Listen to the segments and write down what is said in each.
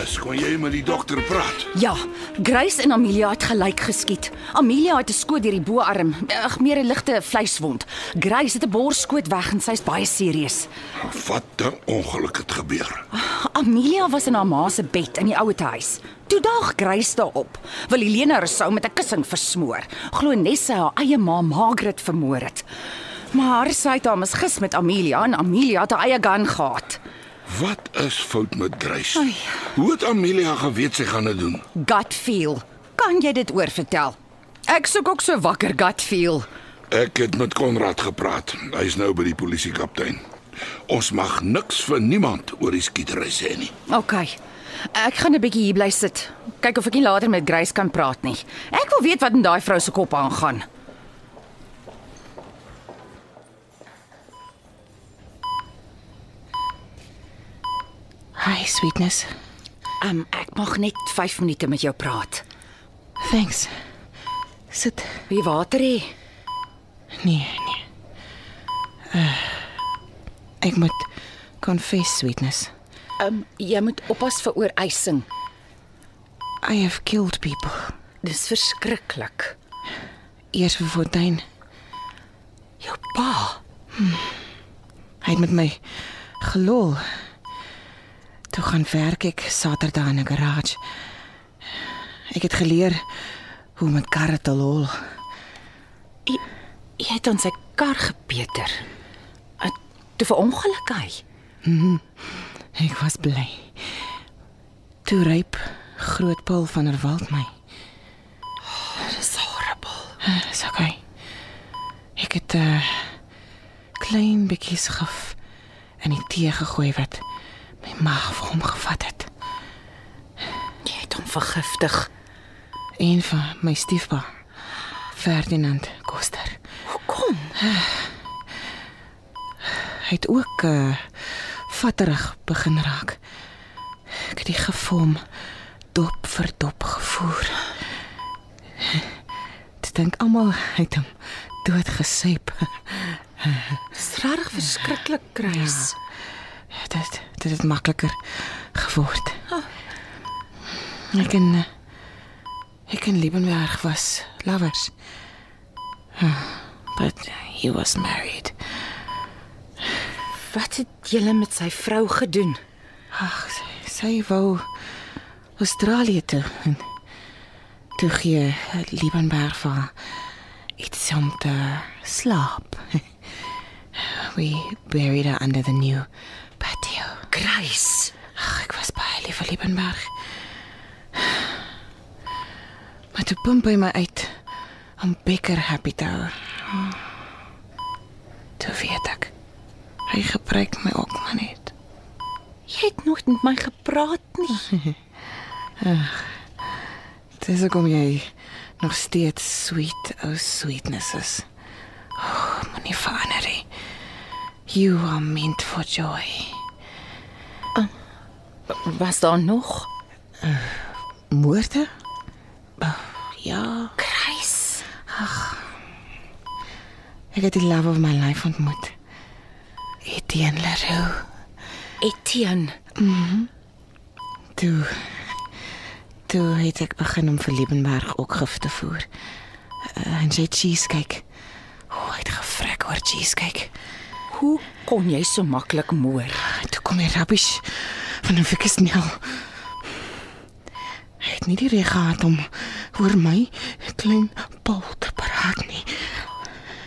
Sweetness, kon jy met die dokter praat? Ja, Grace en Amelia het gelyk geskiet. Amelia het 'n skoot deur die boarm, ag meer 'n ligte vleiswond. Grace het 'n borsskoot weg en sy's baie serieus. Wat 'n ongeluk het gebeur. Amelia was in haar ma se bed in die ouete huis. Toe daag Grace daarop. Wil Helena Rousseau met 'n kussing versmoor. Glo nes sy haar eie ma Margaret vermoor het. Maar sy het haar misgis met Amelia en Amelia het haar eie gun gehad. Wat is fout met Grace? Hoe het Amelia geweet sy gaan dit doen? Gut feel. Kan jy dit oorvertel? Ek soek ook so wakker gut feel. Ek het met Konrad gepraat. Hy's nou by die polisiekaptein. Ons mag niks vir niemand oor die skietery sê nie. OK. Ek gaan 'n bietjie hier bly sit. Kyk of ek nie later met Grace kan praat nie. Ek wil weet wat in daai vrou se kop aangaan. Hi, sweetness. Um, ek mag net 5 minute met jou praat. Thanks. Sit. Wie water hê? Nee, nee. Uh, ek moet confess, sweetness. Um, jy moet oppas vir ooreising. I have killed people. Dis verskriklik. Eers vir Fontein. Jou pa. Hy het met my gelol. Toe gaan werk ek Saterdag in 'n garage. Ek het geleer hoe om met karre te lol. Jy, jy het ons sy kar gepeter. Toe verongeluk hy. Ek was bly. Toe ryp groot Paul van der Walt my. Dis horrible. Dis okay. Ek het 'n uh, klein bietjie skaf in die tee gegooi wat my maag vir hom gevat het. Jy het hom vergiftig. Een van my stiefpa, Ferdinand Koster. Hoekom? Hy het ook uh vatterig begin raak. Ek het die gevom dop vir dop gevoer. Dit dink almal hy het hom dood gesuip. Dis regtig verskriklik, Grace. Dit dit het makliker geword. Ek en eh, ek en Liebenberg was lovers. But he was married. Wat het julle met sy vrou gedoen? Ag, sy, sy wou Australië toe. En toe gee Liebenberg vir iets om te slaap. We buried her under the new patio. Grace. Ag, ek was baie lief vir Liebenberg. Maar toe pomp hy my uit om Becker happy te hou. Toe weet ek. Hy gebruik my ook maar net. Jy het nooit met my gepraat nie. Dis hoekom jy nog steeds sweet ou sweetness is. Oh, moenie verander nie. You are meant for joy. Was daar nog? Moorde? Oh, ja, Grace. ek het die love of my life ontmoet. Etienne Leroux. Etienne. Toe toe het ek begin om vir Liebenberg ook gif te voer. Uh, en sy cheesecake. O, oh, het gevrek oor cheesecake. Hoe kon jy so maklik moor? Toe kom die rubbish van 'n fikke snel. Hy het nie die reg gehad om oor my klein Paul te praat nie.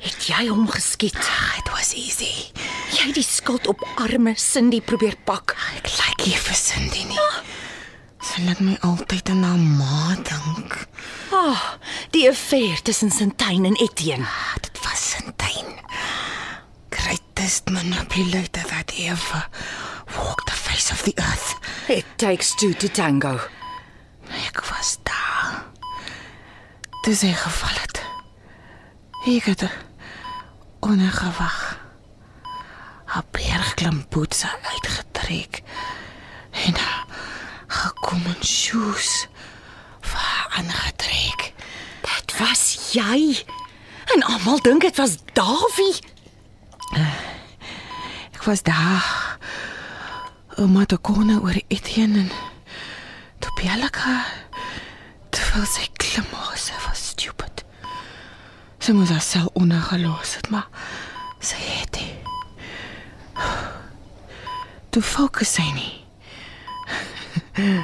Het jy hom geskiet? It was easy. Jy het die skuld op arme Cindy probeer pak. Ek like nie vir Cindy nie. Sy laat my altyd aan haar ma dink. Ah, oh, die affair tussen Sintyn en Etienne. Ah, Dit was Sintyn. Greatest manipulator that ever face of the earth. It takes two to tango. Ek was daar. Dis hy geval het. Ek het onnegewag. haar bergklim boots uitgetrek en gekom in shoes vir aangetrek. Dit was jy. En almal dink dit was Davie. Ek was daar. Ouma te kone oor Etienne en terwyl sy klim oh, sy was stupid. Sy moes haarself ondergelos het, maar sy het dit. Toe fokus sy nie.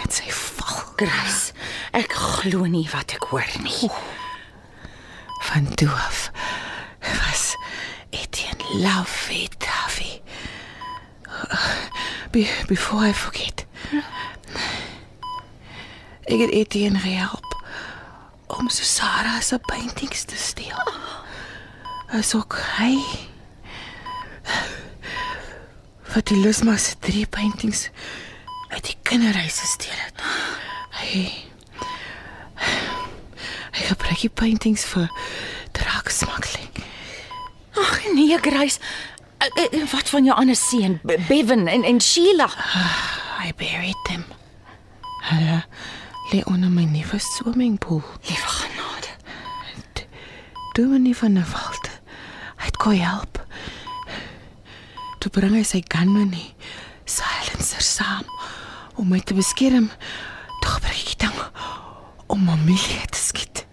Het sy val. Grace, ek glo nie wat ek hoor nie. Van toe af was Etienne love it, Davy. Be before I forget. Ek het Etienne gehelp om Susara se paintings te steel. Asook hy wat die Lusma se drie paintings uit die kinderhuis gesteel het. Hy hy gebruik die paintings vir drugsmakkeling. Ag nee, Grace. Eh, eh, Wat van jou ander seun, Be- Bevan en en Sheila? I buried them. Hulle lê onder my nuwe swimmingpool. Liewe genade. Dominee van der Walt. Hy het kon help. Toe bring hy sy gunman nie. Silencer saam om my te beskerm. Toe gebruik ek dit om Amelia te skiet.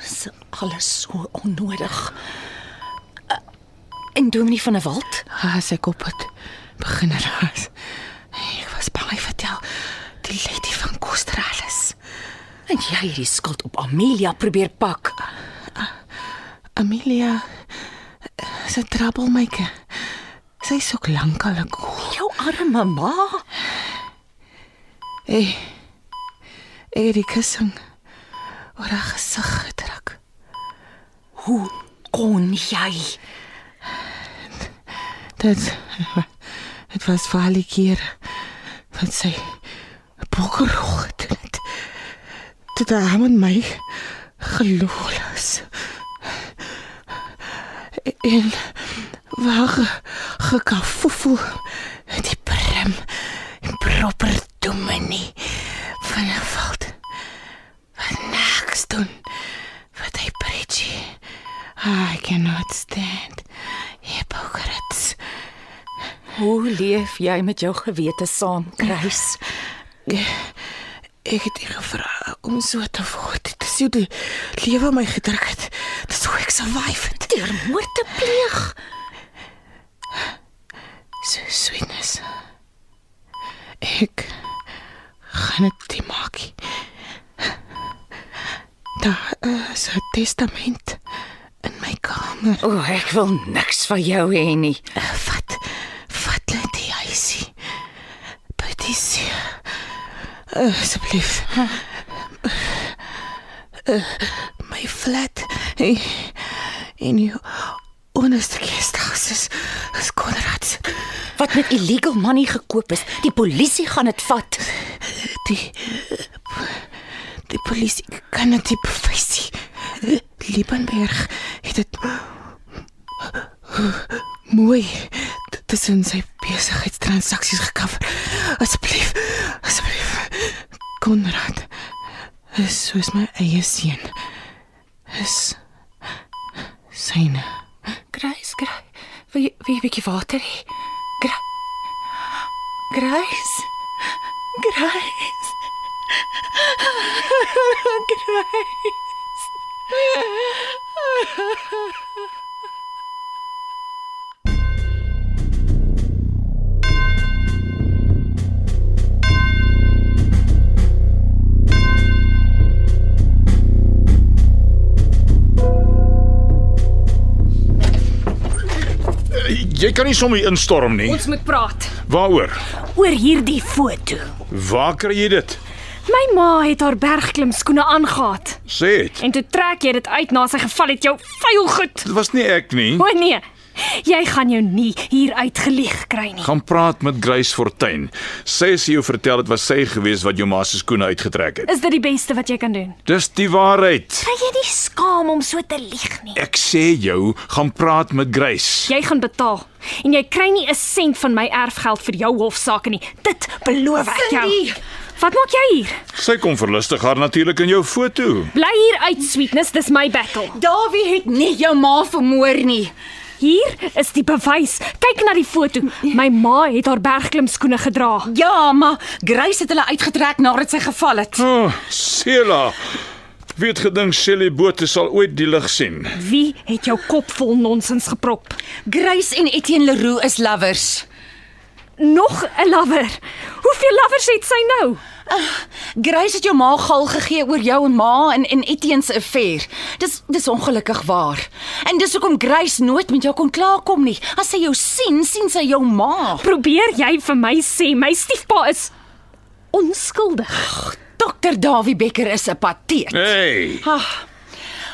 Dis alles so onnodig. En Dominee van der Walt? Ah, sy kop het begin raas. Ek was bang hy vertel die lady van Kostralis. En jy het die skuld op Amelia probeer pak. Amelia is 'n troublemaker. Sy is ook lankal cool. Jou arme ma. Hey. Ek het die kussing oor haar gesig gedruk. Hoe kon jy? Dit dit was vir al die keer wat sy 'n bokkerrol gedoen het. Dit het hom en my geloos. En waar gekafoefel die brim en proper dominee van 'n veld. Wat niks doen wat hy preach. I cannot stand Hoe leef jy met jou gewete saam, Grace? Ek het nie gevra om so te word. Dit is hoe die lewe my gedruk het. Dit is hoe ek survive het. Deur moord te pleeg. So sweetness. Ek gaan dit nie maak. nie. Daar is 'n testament in my kamer. O, oh, ek wil niks van jou hê nie. Asseblief. Uh, my flat in die onderste kerstas is, is Konrad. Wat met illegal money gekoop is, die polisie gaan dit vat. Die die polisie kan dit bewys. Liebenberg het dit mooi tussen sy besigheidstransaksies gekover. Asseblief, asseblief. Konrad. Is soos my eie seun. Is syne. Grace, Grace. Wil jy wil jy 'n bietjie water hê? Gra Grace. Grace. Grace. Jy kan nie sommer instorm nie. Ons moet praat Waaroor? oor hierdie foto. Waar kry jy dit? My ma het haar bergklim skoene aangetree Sê dit. en toe trek jy dit uit na sy geval het jou vuil goed. Dit was nie ek nie. O nee. Jy gaan jou nie hier uitgelieg kry nie. Gaan praat met Grace Fortuin. Sy sê jou vertel dit was sy gewees wat jou ma se skoene uitgetrek het. Is dit die beste wat jy kan doen? Dis die waarheid. Kry jy nie skaam om so te lieg nie? Ek sê jou, gaan praat met Grace. Jy gaan betaal. En jy kry nie 'n sent van my erfgeld vir jou hofsaake nie. Dit beloof ek jou. Cindy! Wat maak jy hier? Sy kom verlustig haar natuurlik in jou foto. Bly hier uit, sweetness, dis my battle. Dawie het nie jou ma vermoor nie. Hier is die bewys. Kyk na die foto. My ma het haar bergklimskoene gedra. Ja, maar Grace het hulle uitgetrek nadat sy geval het. O, oh, Sela. Wie het gedink Shelly Botha sal ooit die lig sien? Wie het jou kop vol nonsens geprop? Grace en Etienne Leroux is lovers. Nog 'n lover. Hoeveel lovers het sy nou? Grace het jou ma gal gegee oor jou en ma en en Etienne se affair. Dis dis ongelukkig waar. En dis hoekom Grace nooit met jou kon klaarkom nie. As sy jou sien, sien sy jou ma. Probeer jy vir my sê my stiefpa is onskuldig? Dr. Dawie Becker is 'n pateet. Hey, Ah,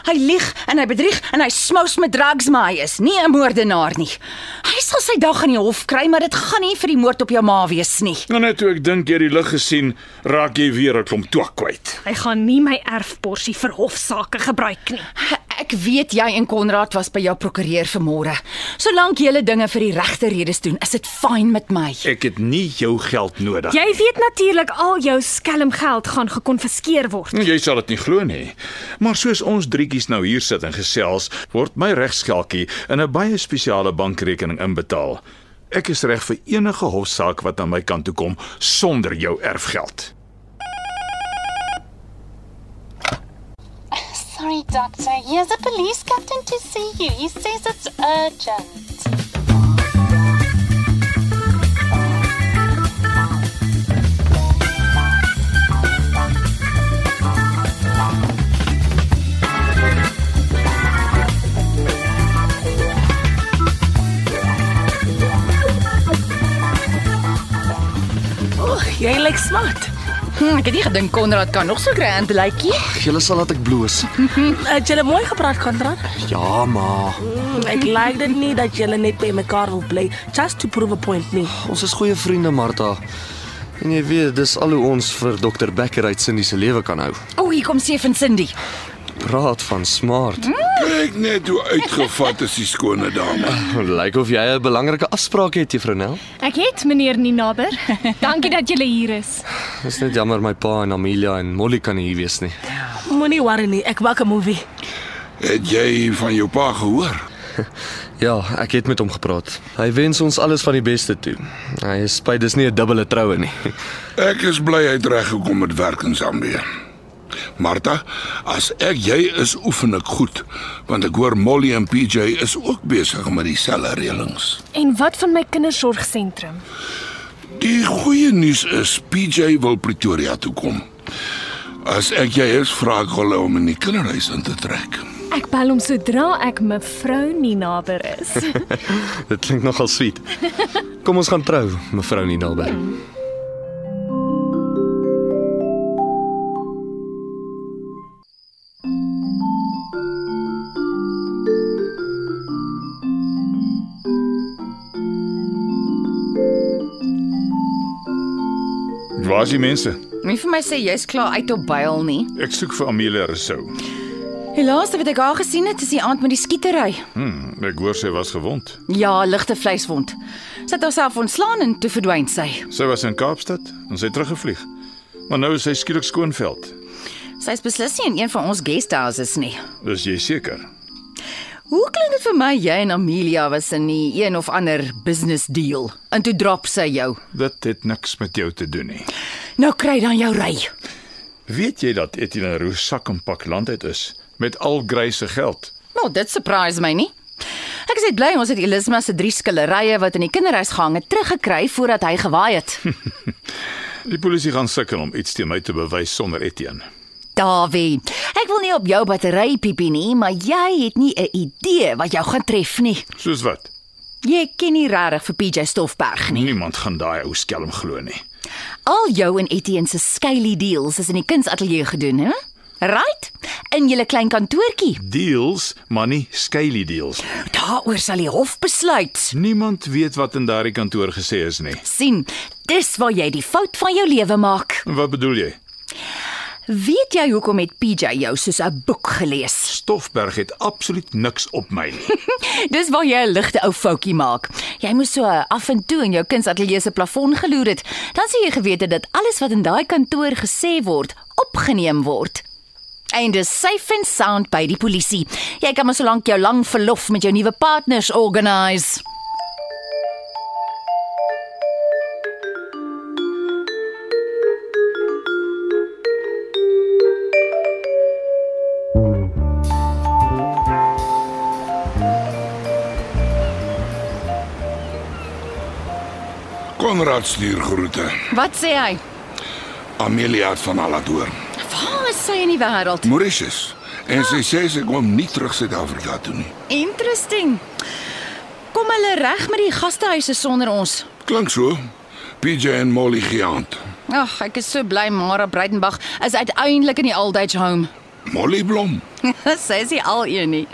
hy lieg en hy bedrieg en hy smous met drugs, maar hy is nie 'n moordenaar nie. Hy sal sy dag in die hof kry, maar dit gaan nie vir die moord op jou ma wees nie. nou net toe ek dink jy het die lig gesien, raak jy weer 'n klomp twak kwyt. Hy gaan nie my erfporsie vir hofsaake gebruik nie. Ek weet jy en Konrad was by jou prokureur vanmôre. Solank julle dinge vir die regte redes doen, is dit fyn met my. Ek het nie jou geld nodig. Jy weet natuurlik al jou skelm geld gaan gekonfiskeer word. Jy sal dit nie glo nie. Maar soos ons drietjies nou hier sit en gesels, word my regskelkie in 'n baie spesiale bankrekening inbetaal. Ek is reg vir enige hofsaak wat aan my kant toe kom sonder jou erfgeld. Sorry, Doctor. Here's a police captain to see you. He says it's urgent. Oh, Jy lyk like smart. Hm, ek het nie gedink Konrad kan nog so grand lyk nie. Julle sal laat ek bloos. Het julle mooi gepraat, Konrad? Ja, maar Ek like dit nie dat julle net by mekaar wil bly just to prove a point nie. ons is goeie vriende, Martha. En jy weet, dis al hoe ons vir Dr Becker uit Cindy se lewe kan hou. O, hier kom Seef en Cindy. Praat van smart. Kyk net hoe uitgevat is die skone dame. Lyk of jy 'n belangrike afspraak het, Juffrou Nel. Ek het meneer Ninaber. Dankie dat jy hier is. Dis net jammer my pa en Amelia en Molly kan nie hier wees nie. Moenie worry nie, ek maak 'n movie. Het jy van jou pa gehoor? Ja, ek het met hom gepraat. Hy wens ons alles van die beste toe. Hy is spyt dis nie 'n dubbele troue nie. Ek is bly hy het reggekom met werk in Zambië. Martha, as ek jy is, oefen ek goed, want ek hoor Molly en PJ is ook besig met dieselfde reëlings. En wat van my kindersorgsentrum? Die goeie nuus is PJ wil Pretoria toe kom. As ek jy is, vra ek hulle om in die kinderhuis in te trek. Ek bel hom sodra ek mevrou Ninaber is. Dit klink nogal sweet. Kom ons gaan trou, mevrou Nidalberg. Waar is die mense? Nie vir my sê jy's klaar uit op byl nie. Ek soek vir Amelia Rousseau. Die laaste wat ek haar gesien het, is die aand met die skietery. Hm, ek hoor sy was gewond. Ja, ligte vleiswond. Sy het haarself ontslaan en toe verdwyn sy. Sy was in Kaapstad en sy het teruggevlieg. Maar nou is sy skielik skoonveld. Sy's beslis nie in een van ons guesthouses nie. Dis jy seker? Hoe klink dit vir my jy en Amelia was in die een of ander business deal en toe drop sy jou. Dit het niks met jou te doen nie. Nou kry dan jou ry. Weet jy dat Etienne Roux sak en pak land uit is met al Grace se geld? Nou, dit surprise my nie. Ek is net bly ons het Elisma se drie skillerye wat in die kinderhuis gehang het teruggekry voordat hy gewaai het. Die polisie gaan sukkel om iets teen my te bewys sonder Etienne. Davie, ek wil nie op jou battery piepie nie, maar jy het nie 'n idee wat jou gaan tref nie. Soos wat? Jy ken nie regtig vir PJ Stoffberg nie. Niemand gaan daai ou skelm glo nie. Al jou en Etienne se skylie deals is in die kunsateljee gedoen, hè? Right? In julle klein kantoortjie. Deals, maar nie skylie deals. Daaroor sal die hof besluit. Niemand weet wat in daardie kantoor gesê is nie. sien, dis waar jy die fout van jou lewe maak. Wat bedoel jy? Weet jy hoekom het PJ jou soos 'n boek gelees? Stoffberg het absoluut niks op my nie. Dis waar jy 'n ligte ou foutjie maak. Jy moes so af en toe in jou kunsatelier se plafon geloer het. Dan sou jy geweet het dat alles wat in daai kantoor gesê word, opgeneem word. En dis safe and sound by die polisie. Jy kan maar solank jou lang verlof met jou nuwe partners organise. Konrad stuur groete. Wat sê hy? Amelia het van Aladoor. Waar is sy in die wêreld? Mauritius. En sy sê sy kom nie terug Suid-Afrika toe nie. Interesting. Kom hulle reg met die gastehuise sonder ons? Klink so. PJ en Molly geaand. Ag, ek is so bly Mara Breitenberg is uiteindelik in die old age home. Molly Blom. Sy is nie al een nie.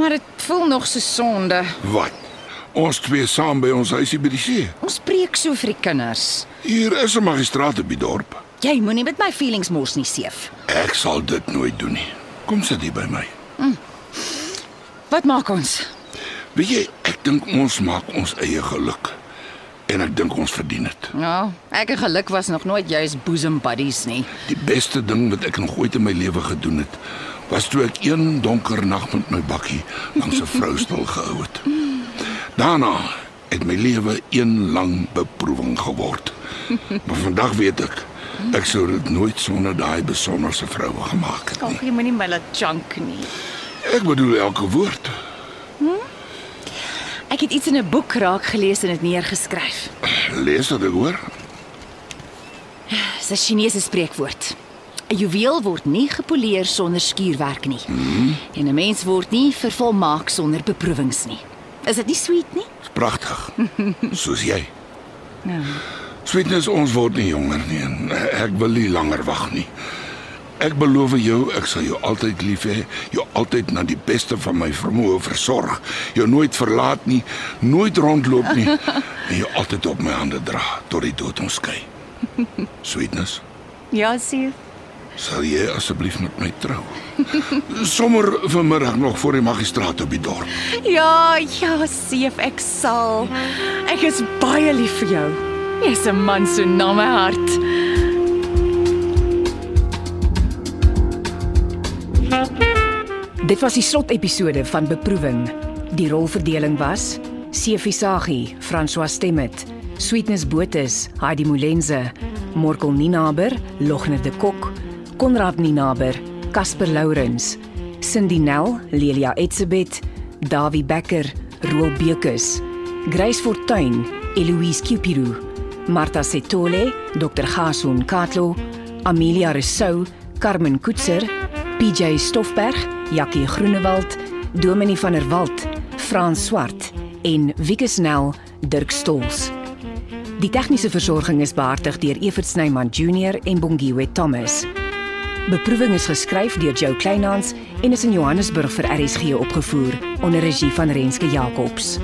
Maar dit voel nog so sonde. Wat? Ons twee saam by ons huisie by die see. Ons preek so vir die kinders. Hier is 'n magistraat op die dorp. Jy moenie met my feelings mors nie, Seef. Ek sal dit nooit doen nie. Kom sit hier by my. Wat maak ons? Weet jy, ek dink ons maak ons eie geluk. En ek dink ons verdien dit. Ja, ek en geluk was nog nooit juis bosom buddies nie. Die beste ding wat ek nog ooit in my lewe gedoen het, was toe ek een donker nag met my bakkie langs 'n vrou stil gehou het. Daarna het my lewe een lang beproewing geword. Maar vandag weet ek ek sou dit nooit sonder daai besonderse vroue gemaak het nie. Ag, jy moenie my laat chunk nie. Ek bedoel elke woord. Ek het iets in 'n boek raak gelees en dit neergeskryf. Lees dit hoor. Dis 'n Chinese spreekwoord. 'n Juweel word nie gepoleer sonder skuurwerk nie. Mm. En 'n mens word nie vervolmaak sonder beproewings nie. Is dit nie sweet nie? Dis pragtig. Soos jy. Ja. Sweetness ons word nie jonger nie en ek wil nie langer wag nie. Ek beloof jou ek sal jou altyd lief hê, jou altyd na die beste van my vermoë versorg, jou nooit verlaat nie, nooit rondloop nie en jou altyd op my hande dra tot die dood ons skei. Sweetness, Ja, Sief. Sal jy asseblief met my trou? Sommer vanmiddag nog voor die magistraat op die dorp. Ja, ja, Sief, ek sal. Ek is baie lief vir jou. Jy's 'n man so na my hart. Dit was die slotepisode van Beproewing. Die rolverdeling was: Sefi Saghi, François Stemmet, Sweetness Botus, Heidi Molenze, Morkel Ninaber, Logner de Kok, Konrad Ninaber, Casper Lourens, Cindy Nel, Lelia Etzebeth, Dawie Becker, Roel Bekus, Grace Fortuin, Eloise Cupiru, Martha Setole, Dr. Gason Katlo, Amelia Rousseau, Carmen Koetser, PJ Stoffberg, Jackie Groenewald, Dominie van der Walt, Frans Swart en Wieke Nel, Dirk Stols. Die tegniese versorging is behartig deur Evert Snyman Junior en Bongwe Thomas. Beproewing is geskryf deur Jo Kleinhans en is in Johannesburg vir RSG opgevoer onder regie van Renske Jacobs.